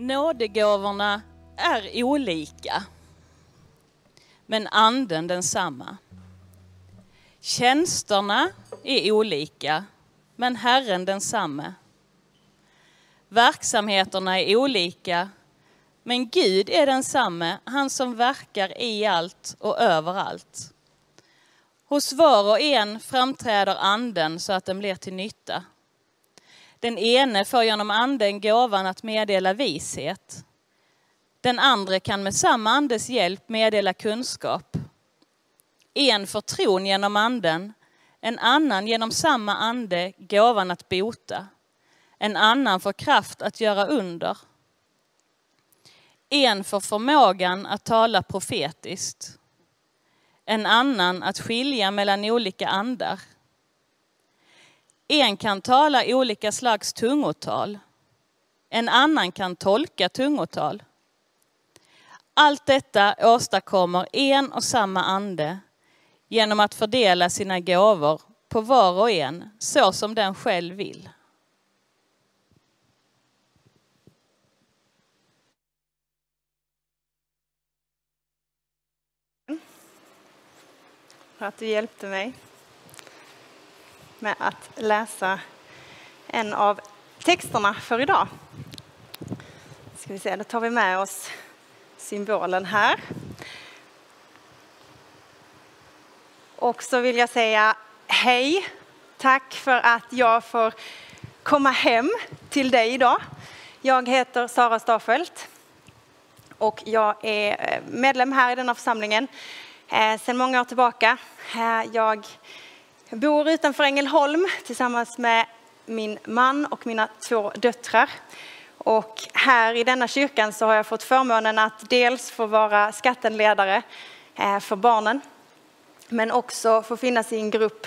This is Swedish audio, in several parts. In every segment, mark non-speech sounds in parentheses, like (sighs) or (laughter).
Nådegåvorna är olika, men anden densamma. Tjänsterna är olika, men Herren densamme. Verksamheterna är olika, men Gud är densamme, han som verkar i allt och överallt. Hos var och en framträder anden så att den blir till nytta. Den ene får genom anden gåvan att meddela vishet. Den andra kan med samma andes hjälp meddela kunskap. En får tron genom anden, en annan genom samma ande gåvan att bota. En annan får kraft att göra under. En får förmågan att tala profetiskt. En annan att skilja mellan olika andar. En kan tala olika slags tungotal. En annan kan tolka tungotal. Allt detta åstadkommer en och samma ande genom att fördela sina gåvor på var och en så som den själv vill. för att du hjälpte mig med att läsa en av texterna för idag. Ska vi se, då tar vi med oss symbolen här. Och så vill jag säga hej. Tack för att jag får komma hem till dig idag. Jag heter Sara Stafelt och jag är eh, medlem här i denna församlingen eh, sedan många år tillbaka. Eh, jag jag bor utanför Ängelholm tillsammans med min man och mina två döttrar. Och här i denna kyrkan så har jag fått förmånen att dels få vara skattenledare eh, för barnen, men också få finnas i en grupp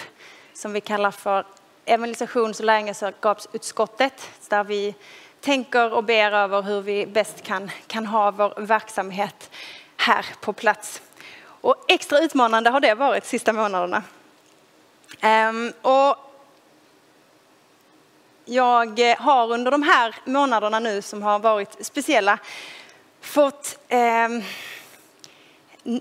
som vi kallar för evangelisations och lärjungaskapsutskottet, där vi tänker och ber över hur vi bäst kan, kan ha vår verksamhet här på plats. Och extra utmanande har det varit de sista månaderna. Um, och jag har under de här månaderna nu som har varit speciella fått um,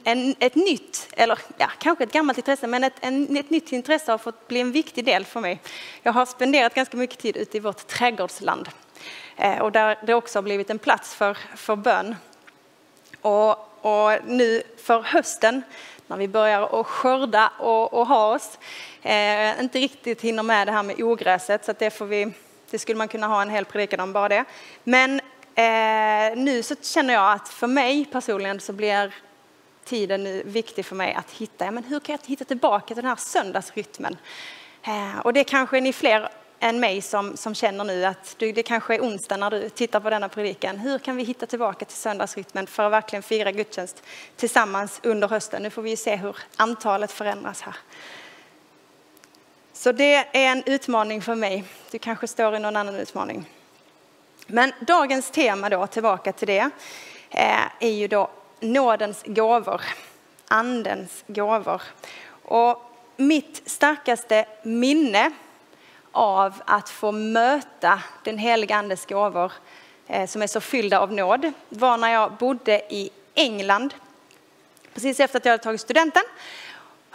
en, ett nytt, eller ja, kanske ett gammalt intresse, men ett, en, ett nytt intresse har fått bli en viktig del för mig. Jag har spenderat ganska mycket tid ute i vårt trädgårdsland eh, och där det också har blivit en plats för, för bön. Och och nu för hösten när vi börjar att skörda och, och ha oss, eh, inte riktigt hinner med det här med ogräset så att det får vi, det skulle man kunna ha en hel predikan om bara det. Men eh, nu så känner jag att för mig personligen så blir tiden nu viktig för mig att hitta, ja, men hur kan jag hitta tillbaka till den här söndagsrytmen? Eh, och det kanske är ni fler än mig som, som känner nu att du, det kanske är onsdag när du tittar på denna predikan. Hur kan vi hitta tillbaka till söndagsrytmen för att verkligen fira gudstjänst tillsammans under hösten? Nu får vi ju se hur antalet förändras här. Så det är en utmaning för mig. Du kanske står i någon annan utmaning. Men dagens tema då, tillbaka till det, eh, är ju då nådens gåvor, andens gåvor. Och mitt starkaste minne av att få möta den heliga Andes gåvor eh, som är så fyllda av nåd var när jag bodde i England precis efter att jag hade tagit studenten.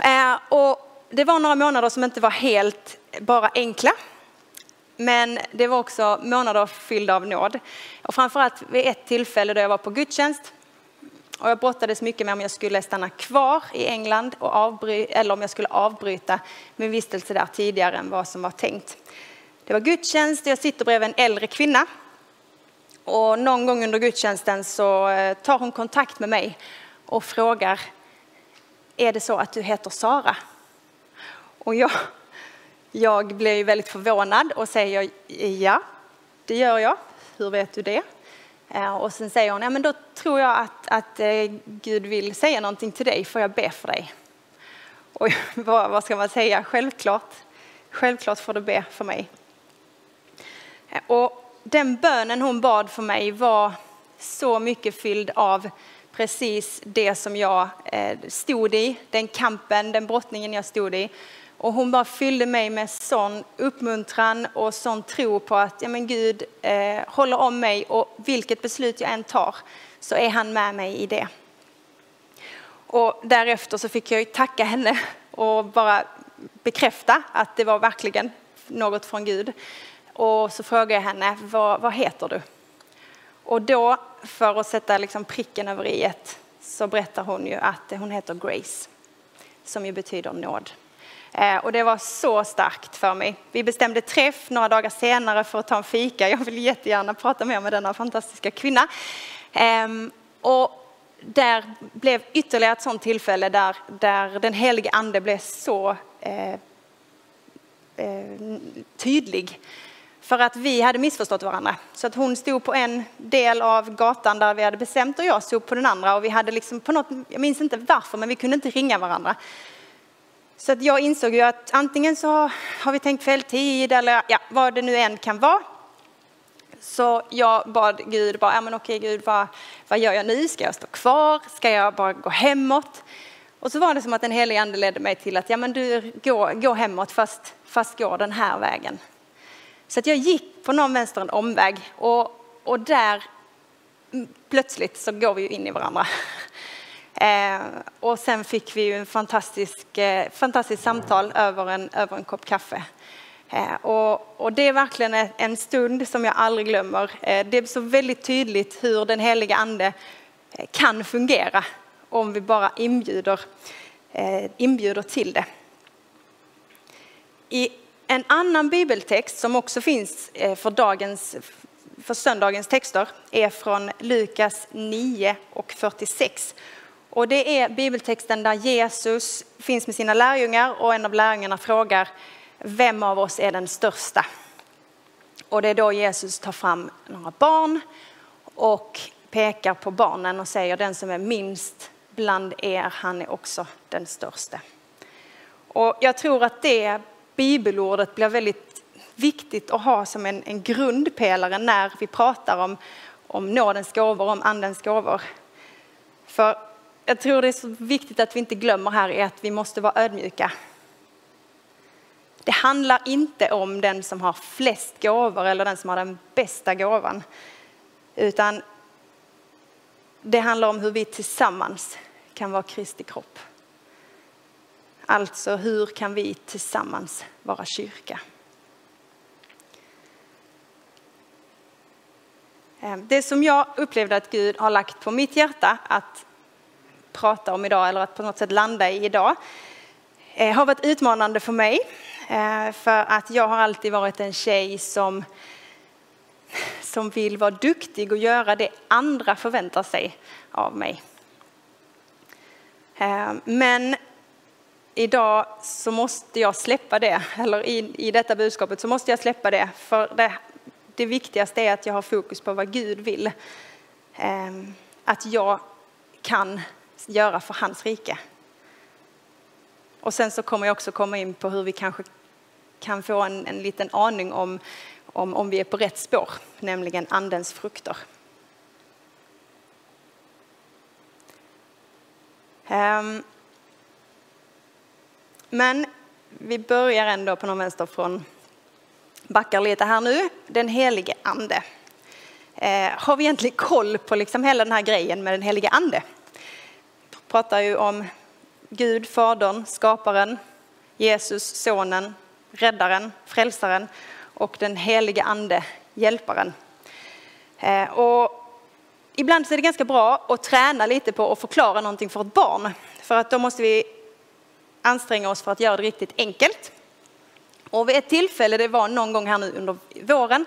Eh, och det var några månader som inte var helt eh, bara enkla. Men det var också månader fyllda av nåd. Och framförallt vid ett tillfälle då jag var på gudstjänst och jag brottades mycket med om jag skulle stanna kvar i England och avbry- eller om jag skulle avbryta min vistelse där tidigare än vad som var tänkt. Det var gudstjänst och jag sitter bredvid en äldre kvinna. Och någon gång under gudstjänsten så eh, tar hon kontakt med mig och frågar Är det så att du heter Sara? Och jag, jag blir väldigt förvånad och säger ja, det gör jag. Hur vet du det? Eh, och sen säger hon, ja men då tror jag att, att eh, Gud vill säga någonting till dig, får jag be för dig? Och (laughs) vad, vad ska man säga? Självklart, självklart får du be för mig. Eh, och den bönen hon bad för mig var så mycket fylld av precis det som jag stod i, den kampen, den brottningen jag stod i. Och hon bara fyllde mig med sån uppmuntran och sån tro på att ja, men Gud eh, håller om mig och vilket beslut jag än tar så är han med mig i det. Och därefter så fick jag ju tacka henne och bara bekräfta att det var verkligen något från Gud. Och så frågade jag henne, vad, vad heter du? Och då, för att sätta liksom pricken över i så berättar hon ju att hon heter Grace, som ju betyder nåd. Eh, och det var så starkt för mig. Vi bestämde träff några dagar senare för att ta en fika. Jag vill jättegärna prata mer med denna fantastiska kvinna. Ehm, och där blev ytterligare ett sådant tillfälle där, där den helige ande blev så eh, eh, tydlig. För att vi hade missförstått varandra. Så att hon stod på en del av gatan där vi hade bestämt och jag stod på den andra. Och vi hade liksom på något, jag minns inte varför, men vi kunde inte ringa varandra. Så att jag insåg ju att antingen så har vi tänkt fel tid eller ja, vad det nu än kan vara. Så jag bad Gud, bara, ja men okej Gud, vad, vad gör jag nu? Ska jag stå kvar? Ska jag bara gå hemåt? Och så var det som att den helige ande ledde mig till att, ja men du, gå, gå hemåt fast, fast gå den här vägen. Så att jag gick på någon vänster en omväg och, och där plötsligt så går vi ju in i varandra. Eh, och sen fick vi ju en fantastisk, eh, fantastisk samtal över en, över en kopp kaffe. Eh, och, och, det är verkligen en stund som jag aldrig glömmer. Eh, det är så väldigt tydligt hur den heliga ande eh, kan fungera om vi bara inbjuder, eh, inbjuder till det. I en annan bibeltext som också finns eh, för, dagens, för söndagens texter är från Lukas 9 och 46. Och det är bibeltexten där Jesus finns med sina lärjungar och en av lärjungarna frågar vem av oss är den största? Och det är då Jesus tar fram några barn och pekar på barnen och säger den som är minst bland er, han är också den största. Och jag tror att det bibelordet blir väldigt viktigt att ha som en, en grundpelare när vi pratar om, om nådens gåvor, om andens gåvor. För jag tror det är så viktigt att vi inte glömmer här är att vi måste vara ödmjuka. Det handlar inte om den som har flest gåvor eller den som har den bästa gåvan. Utan det handlar om hur vi tillsammans kan vara Kristi kropp. Alltså hur kan vi tillsammans vara kyrka? Ehm, det som jag upplevde att Gud har lagt på mitt hjärta att prata om idag eller att på något sätt landa i idag eh, har varit utmanande för mig. Eh, för att jag har alltid varit en tjej som, som vill vara duktig och göra det andra förväntar sig av mig. Eh, men idag så måste jag släppa det, eller i, i detta budskapet så måste jag släppa det. För det, det viktigaste är att jag har fokus på vad Gud vill. Att jag kan göra för hans rike. Och sen så kommer jag också komma in på hur vi kanske kan få en, en liten aning om, om, om vi är på rätt spår, nämligen andens frukter. Um, men vi börjar ändå på någon vänster från, backar lite här nu, den helige ande. Eh, har vi egentligen koll på liksom hela den här grejen med den helige ande? Pratar ju om Gud, Fadern, skaparen, Jesus, sonen, räddaren, frälsaren och den helige ande, hjälparen. Eh, och ibland så är det ganska bra att träna lite på att förklara någonting för ett barn. För att då måste vi anstränga oss för att göra det riktigt enkelt. Och vid ett tillfälle, det var någon gång här nu under våren,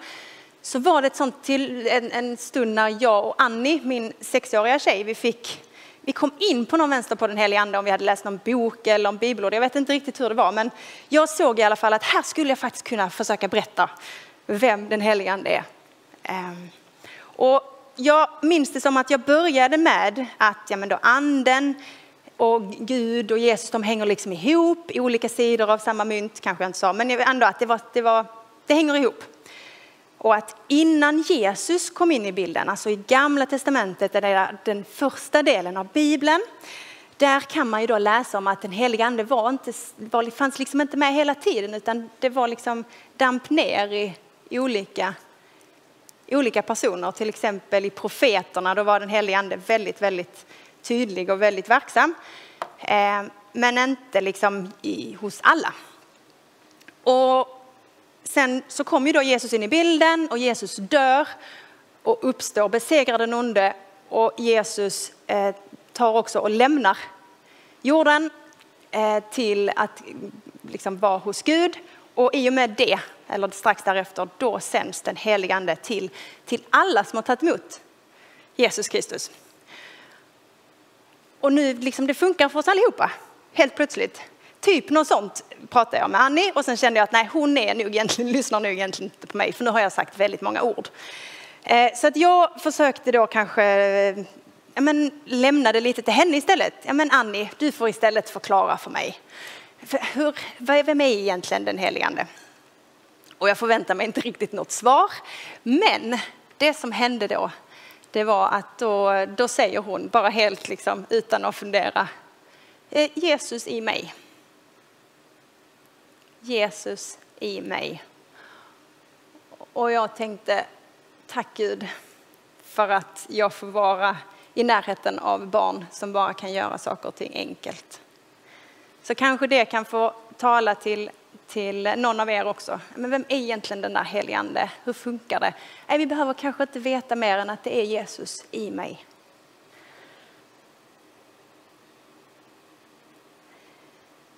så var det ett sånt till, en, en stund när jag och Annie, min sexåriga tjej, vi fick vi kom in på någon vänster på den helige ande om vi hade läst någon bok eller om bibelord. Jag vet inte riktigt hur det var, men jag såg i alla fall att här skulle jag faktiskt kunna försöka berätta vem den helige ande är. Ehm, och jag minns det som att jag började med att ja, men då anden och Gud och Jesus, de hänger liksom ihop i olika sidor av samma mynt, kanske jag inte sa, men ändå att det, var, det, var, det hänger ihop. Och att innan Jesus kom in i bilden, alltså i gamla testamentet, är det den första delen av Bibeln, där kan man ju då läsa om att den heliga ande var inte, var, fanns liksom inte med hela tiden utan det var liksom damp ner i olika, olika personer. Till exempel i profeterna, då var den heliga ande väldigt, väldigt tydlig och väldigt verksam. Eh, men inte liksom i, hos alla. Och sen så kommer ju då Jesus in i bilden och Jesus dör och uppstår, besegrar den onde och Jesus eh, tar också och lämnar jorden eh, till att liksom vara hos Gud. Och i och med det, eller strax därefter, då sänds den helige ande till, till alla som har tagit emot Jesus Kristus. Och nu liksom det funkar för oss allihopa, helt plötsligt. Typ något sånt pratade jag med Annie och sen kände jag att nej, hon är nog egentligen, (laughs) lyssnar nog egentligen inte på mig för nu har jag sagt väldigt många ord. Eh, så att jag försökte då kanske eh, ja, men, lämna det lite till henne istället. Ja, men Annie, du får istället förklara för mig. Hur, vem är egentligen den heligande? Och jag förväntar mig inte riktigt något svar. Men det som hände då, det var att då, då säger hon, bara helt liksom utan att fundera, eh, Jesus i mig. Jesus i mig. Och jag tänkte, tack Gud för att jag får vara i närheten av barn som bara kan göra saker och ting enkelt. Så kanske det kan få tala till, till någon av er också. Men vem är egentligen den där helige ande? Hur funkar det? Nej, vi behöver kanske inte veta mer än att det är Jesus i mig.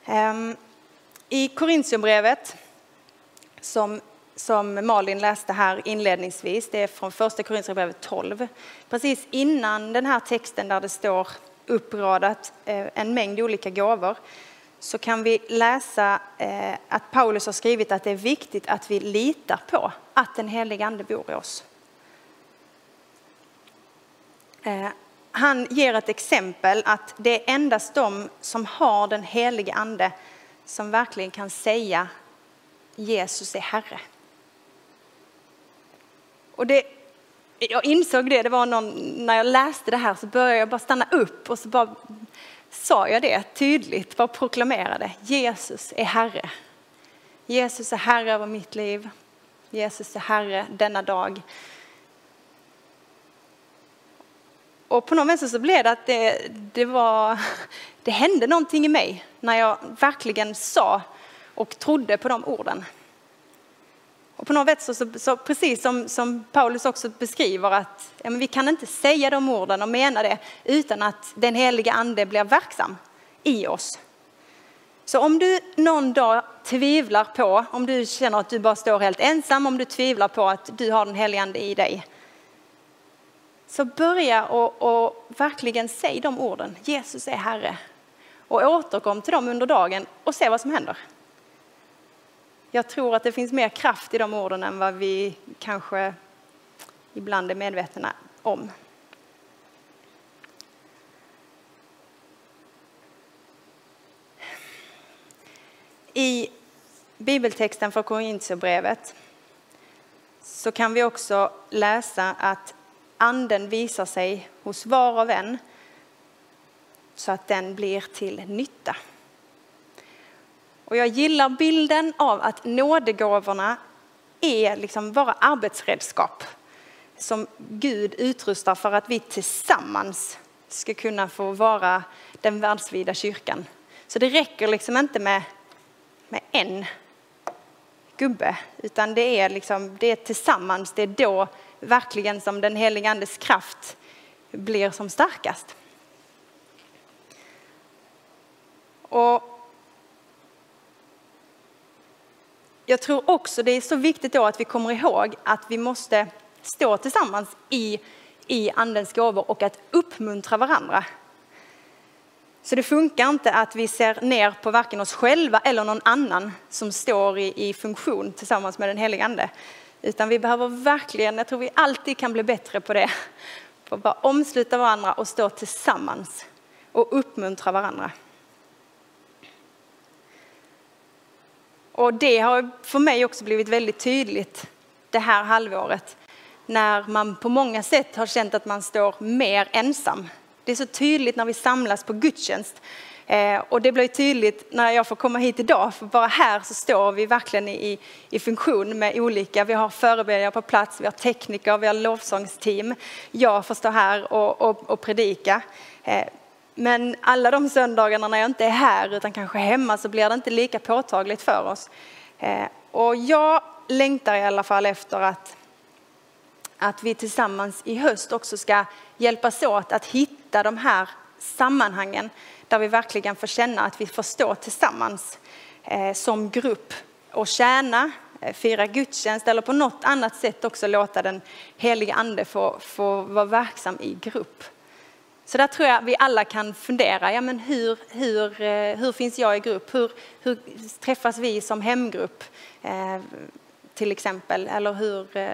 Um, i Korintiumbrevet, som som Malin läste här inledningsvis, det är från första Korintiumbrevet 12. Precis innan den här texten där det står uppradat eh, en mängd olika gåvor så kan vi läsa eh, att Paulus har skrivit att det är viktigt att vi litar på att den helige ande bor i oss. Eh, han ger ett exempel att det är endast de som har den helige ande som verkligen kan säga Jesus är Herre. Och det, jag insåg det, det var någon, när jag läste det här så började jag bara stanna upp och så bara sa jag det tydligt, bara proklamerade. Jesus är Herre. Jesus är Herre över mitt liv. Jesus är Herre denna dag. Och på något vänster så blev det att det, det, var, (laughs) det hände någonting i mig när jag verkligen sa och trodde på de orden. Och på något sätt så, så, så precis som, som, Paulus också beskriver att ja, vi kan inte säga de orden och mena det utan att den heliga ande blir verksam i oss. Så om du någon dag tvivlar på, om du känner att du bara står helt ensam, om du tvivlar på att du har den heliga ande i dig. Så börja och, och verkligen säg de orden, Jesus är Herre. Och återkom till dem under dagen och se vad som händer. Jag tror att det finns mer kraft i de orden än vad vi kanske ibland är medvetna om. I bibeltexten för Korintierbrevet så kan vi också läsa att anden visar sig hos var och en så att den blir till nytta. Och jag gillar bilden av att nådegåvorna är liksom våra arbetsredskap som Gud utrustar för att vi tillsammans ska kunna få vara den världsvida kyrkan. Så det räcker liksom inte med, med en gubbe, utan det är, liksom, det är tillsammans, det är då verkligen som den heliga andes kraft blir som starkast. Och jag tror också det är så viktigt då att vi kommer ihåg att vi måste stå tillsammans i, i andens gåvor och att uppmuntra varandra. Så det funkar inte att vi ser ner på varken oss själva eller någon annan som står i, i funktion tillsammans med den helige ande. Utan vi behöver verkligen, jag tror vi alltid kan bli bättre på det, på att bara omsluta varandra och stå tillsammans och uppmuntra varandra. Och det har för mig också blivit väldigt tydligt det här halvåret när man på många sätt har känt att man står mer ensam Det är så tydligt när vi samlas på gudstjänst. Eh, och det blir tydligt när jag får komma hit idag, för bara här så står vi verkligen i, i funktion med olika, vi har förebedjare på plats, vi har tekniker, vi har lovsångsteam. Jag får stå här och, och, och predika. Eh, men alla de söndagarna när jag inte är här utan kanske hemma så blir det inte lika påtagligt för oss. Eh, och jag längtar i alla fall efter att, att vi tillsammans i höst också ska hjälpas åt att hitta de här sammanhangen där vi verkligen får känna att vi får stå tillsammans eh, som grupp och tjäna, eh, fira gudstjänst eller på något annat sätt också låta den helige ande få, få vara verksam i grupp. Så där tror jag vi alla kan fundera, ja men hur, hur, eh, hur finns jag i grupp? Hur, hur träffas vi som hemgrupp eh, till exempel? Eller hur, eh,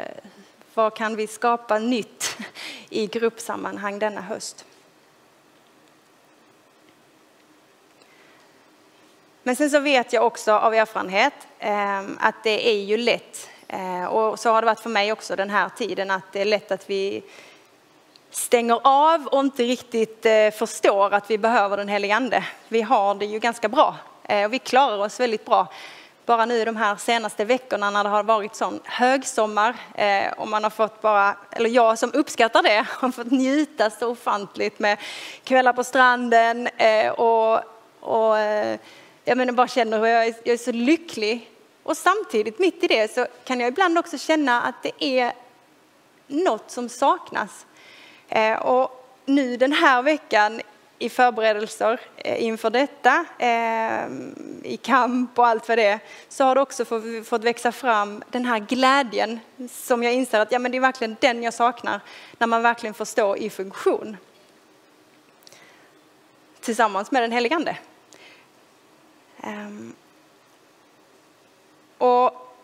vad kan vi skapa nytt (laughs) i gruppsammanhang denna höst? Men sen så vet jag också av erfarenhet ehm, att det är ju lätt, eh, och så har det varit för mig också den här tiden, att det är lätt att vi stänger av och inte riktigt eh, förstår att vi behöver den helige Ande. Vi har det ju ganska bra eh, och vi klarar oss väldigt bra. Bara nu de här senaste veckorna när det har varit sån högsommar och man har fått bara, eller jag som uppskattar det, (laughs) har fått njuta så ofantligt med kvällar på stranden och, och jag menar, bara känner hur jag är, jag är så lycklig. Och samtidigt mitt i det så kan jag ibland också känna att det är något som saknas. Eh, och nu den här veckan i förberedelser eh, inför detta, eh, i kamp och allt vad det är, så har det också fått växa fram den här glädjen som jag inser att ja, men det är verkligen den jag saknar när man verkligen får stå i funktion tillsammans med den helige Ande. Ehm, och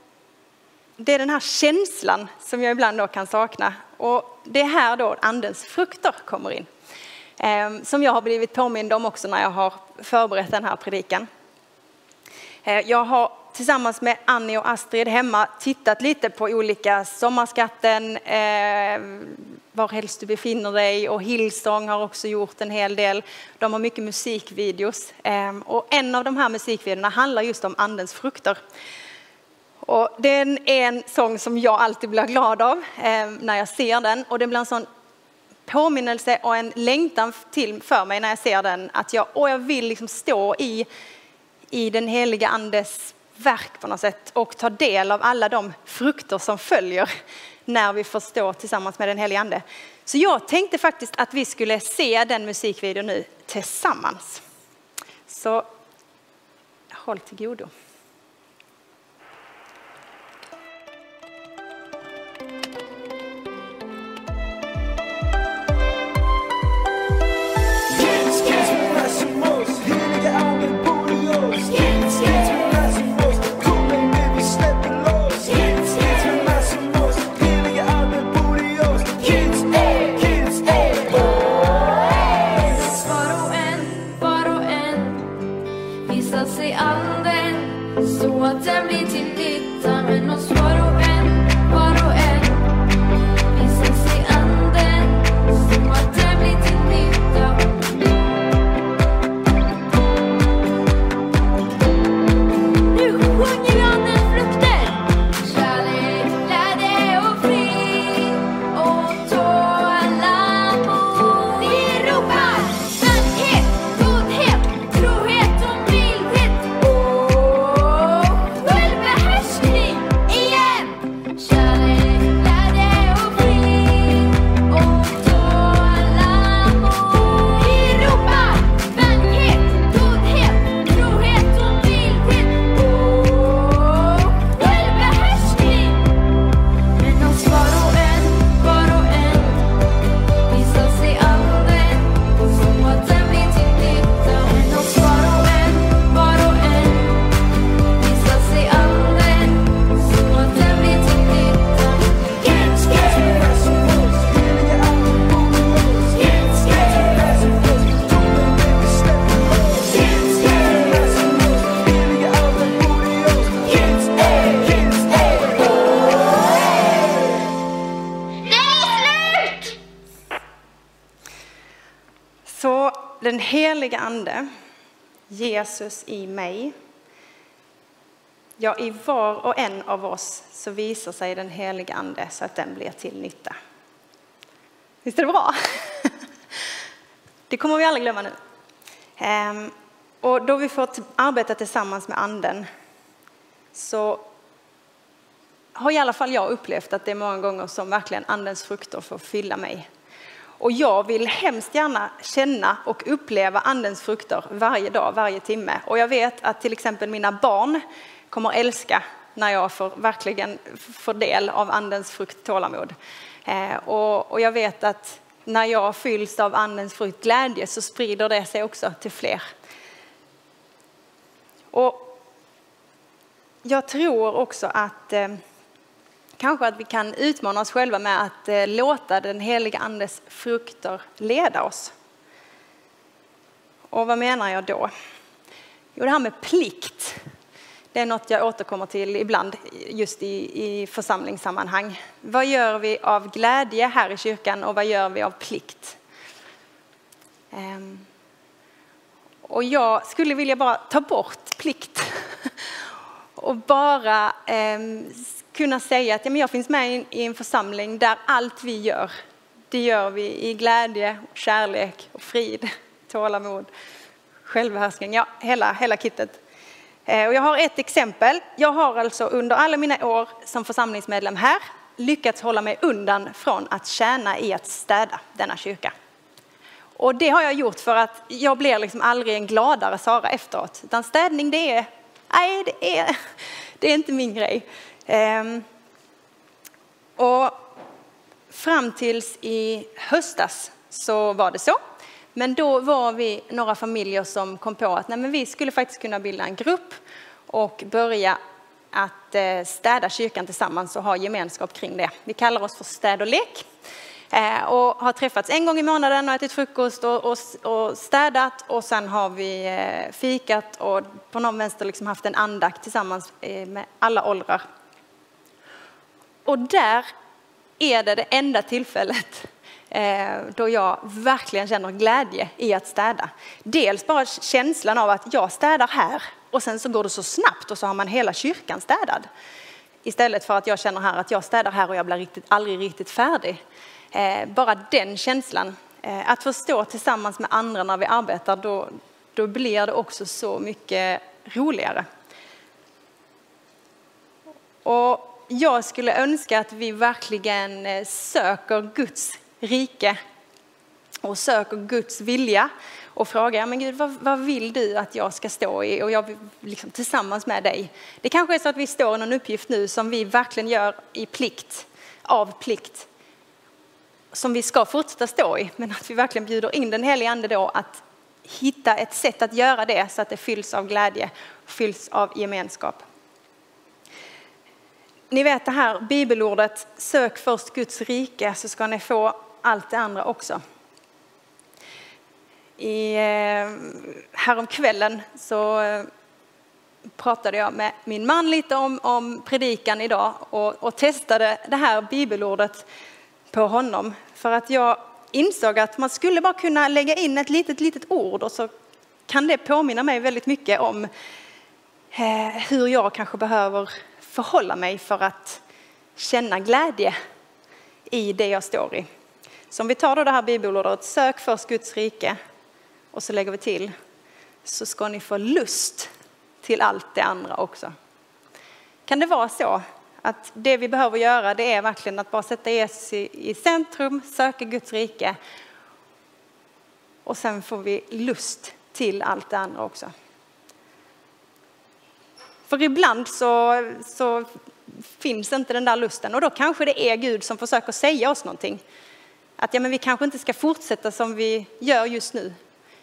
det är den här känslan som jag ibland då kan sakna. Och det är här då andens frukter kommer in. Ehm, som jag har blivit påmind om också när jag har förberett den här predikan. Ehm, jag har tillsammans med Annie och Astrid hemma tittat lite på olika Sommarskatten, varhelst var helst du befinner dig och Hillsong har också gjort en hel del. De har mycket musikvideos ehm, och en av de här musikvideorna handlar just om andens frukter. Och den är en sång som jag alltid blir glad av ehm, när jag ser den och det blir en sån påminnelse och en längtan till för mig när jag ser den att jag, och jag vill liksom stå i, i den heliga andes verk på något sätt och ta del av alla de frukter som följer när vi får stå tillsammans med den helige Ande. Så jag tänkte faktiskt att vi skulle se den musikvideon nu tillsammans. Så håll till godo. Jesus i mig, ja, i var och en av oss så visar sig den heliga ande så att den blir till nytta. Visst är det bra? (laughs) Det kommer vi aldrig glömma nu. Ehm, och då vi fått arbeta tillsammans med anden så har i alla fall jag upplevt att det är många gånger som verkligen andens frukter får fylla mig. Och jag vill hemskt gärna känna och uppleva andens frukter varje dag, varje timme. Och jag vet att till exempel mina barn kommer älska när jag får verkligen får del av andens frukt tålamod. Eh, och, och jag vet att när jag fylls av andens frukt glädje så sprider det sig också till fler. Och jag tror också att eh, kanske att vi kan utmana oss själva med att eh, låta den heliga andes frukter leda oss. Och vad menar jag då? Jo, det här med plikt. Det är något jag återkommer till ibland just i, i församlingssammanhang. Vad gör vi av glädje här i kyrkan och vad gör vi av plikt? Um, och jag skulle vilja bara ta bort plikt (laughs) och bara um, kunna säga att ja, men jag finns med i, en församling där allt vi gör, det gör vi i glädje, kärlek och frid, (laughs) tålamod, självbehärskning, ja hela, hela kittet. Eh, och jag har ett exempel. Jag har alltså under alla mina år som församlingsmedlem här lyckats hålla mig undan från att tjäna i att städa denna kyrka. Och det har jag gjort för att jag blir liksom aldrig en gladare Sara efteråt. Utan städning det är, nej det är, (laughs) det är inte min grej. Ehm, och fram tills i höstas så var det så. Men då var vi några familjer som kom på att nej, men vi skulle faktiskt kunna bilda en grupp och börja att eh, städa kyrkan tillsammans och ha gemenskap kring det. Vi kallar oss för Städ och lek eh, och har träffats en gång i månaden och ätit frukost och, och, och städat och sen har vi eh, fikat och på någon vänster liksom haft en andakt tillsammans med alla åldrar. Och där är det det enda tillfället eh, då jag verkligen känner glädje i att städa. Dels bara känslan av att jag städar här och sen så går det så snabbt och så har man hela kyrkan städad. Istället för att jag känner här att jag städar här och jag blir riktigt, aldrig riktigt färdig. Eh, bara den känslan, eh, att få stå tillsammans med andra när vi arbetar, då, då blir det också så mycket roligare. Och jag skulle önska att vi verkligen eh, söker Guds rike och söker Guds vilja och frågar, men Gud, vad, vad, vill du att jag ska stå i? Och jag liksom tillsammans med dig. Det kanske är så att vi står i någon uppgift nu som vi verkligen gör i plikt, av plikt. Som vi ska fortsätta stå i, men att vi verkligen bjuder in den helige ande då att hitta ett sätt att göra det så att det fylls av glädje, fylls av gemenskap. Ni vet det här bibelordet, sök först Guds rike så ska ni få allt det andra också. I, eh, häromkvällen så eh, pratade jag med min man lite om, om predikan idag och, och testade det här bibelordet på honom. För att jag insåg att man skulle bara kunna lägga in ett litet, litet ord och så kan det påminna mig väldigt mycket om eh, hur jag kanske behöver förhålla mig för att känna glädje i det jag står i. Så om vi tar då det här bibelordet, sök först Guds rike och så lägger vi till, så ska ni få lust till allt det andra också. Kan det vara så att det vi behöver göra det är verkligen att bara sätta Jesus i centrum, söka Guds rike och sen får vi lust till allt det andra också. För ibland så, så finns inte den där lusten och då kanske det är Gud som försöker säga oss någonting. Att ja, men vi kanske inte ska fortsätta som vi gör just nu.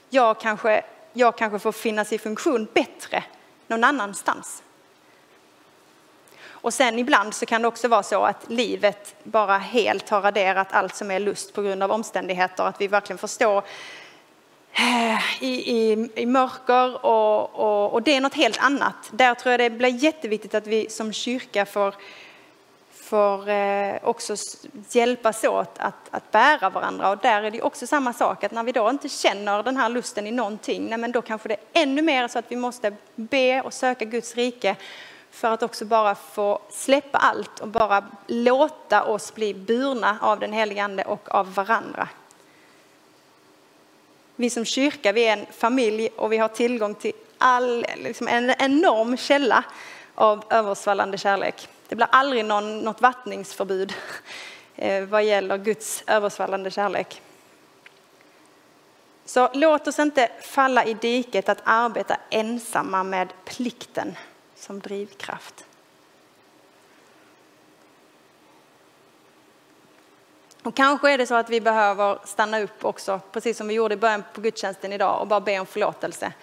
Jag kanske, jag kanske får finnas i funktion bättre någon annanstans. Och sen ibland så kan det också vara så att livet bara helt har raderat allt som är lust på grund av omständigheter. Att vi verkligen förstår (sighs) i, i, i mörker och, och, och det är något helt annat. Där tror jag det blir jätteviktigt att vi som kyrka får får eh, också hjälpas åt att, att bära varandra. Och där är det också samma sak, att när vi då inte känner den här lusten i någonting, nej men då kanske det är ännu mer så att vi måste be och söka Guds rike för att också bara få släppa allt och bara låta oss bli burna av den helige Ande och av varandra. Vi som kyrka, vi är en familj och vi har tillgång till all, liksom en enorm källa av översvallande kärlek. Det blir aldrig någon, något vattningsförbud (laughs) eh, vad gäller Guds översvallande kärlek. Så låt oss inte falla i diket att arbeta ensamma med plikten som drivkraft. Och kanske är det så att vi behöver stanna upp också, precis som vi gjorde i början på gudstjänsten idag, och bara be om förlåtelse.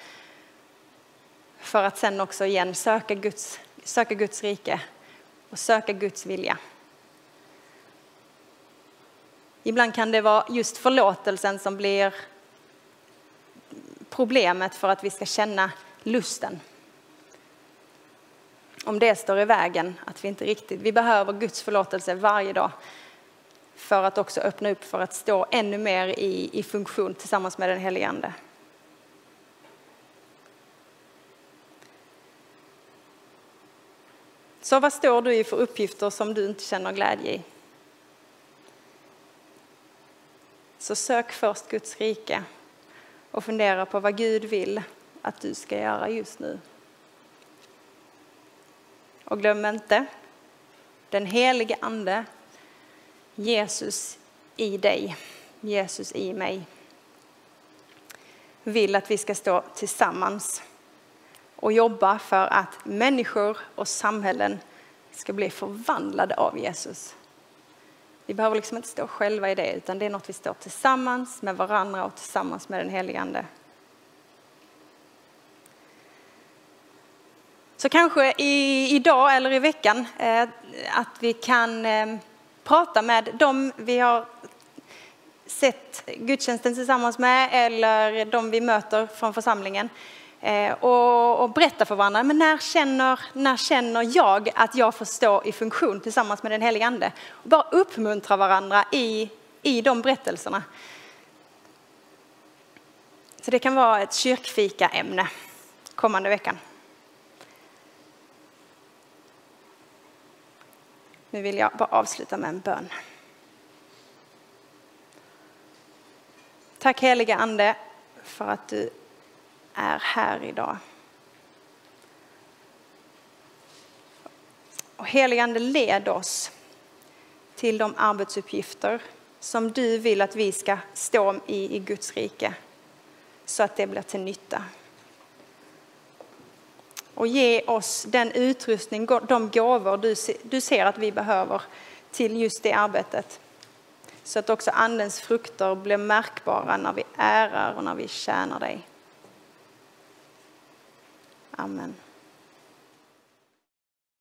För att sen också igen söka Guds, söka Guds rike och söka Guds vilja. Ibland kan det vara just förlåtelsen som blir problemet för att vi ska känna lusten. Om det står i vägen, att vi inte riktigt, vi behöver Guds förlåtelse varje dag för att också öppna upp för att stå ännu mer i, i funktion tillsammans med den helige Ande. Så vad står du i för uppgifter som du inte känner glädje i? Så sök först Guds rike och fundera på vad Gud vill att du ska göra just nu. Och glöm inte, den helige Ande, Jesus i dig, Jesus i mig, vill att vi ska stå tillsammans och jobba för att människor och samhällen ska bli förvandlade av Jesus. Vi behöver liksom inte stå själva i det, utan det är något vi står tillsammans med varandra och tillsammans med den helige Ande. Så kanske i, idag eller i veckan eh, att vi kan eh, prata med dem vi har sett gudstjänsten tillsammans med eller de vi möter från församlingen. Eh, och, och, berätta för varandra, men när känner, när känner jag att jag får stå i funktion tillsammans med den helige Ande? Och bara uppmuntra varandra i, i de berättelserna. Så det kan vara ett kyrkfika-ämne kommande veckan. Nu vill jag bara avsluta med en bön. Tack heliga Ande för att du är här idag. Och heligande led oss till de arbetsuppgifter som du vill att vi ska stå i i Guds rike så att det blir till nytta. Och ge oss den utrustning, de gåvor du, du ser att vi behöver till just det arbetet. Så att också Andens frukter blir märkbara när vi ärar och när vi tjänar dig. Amen.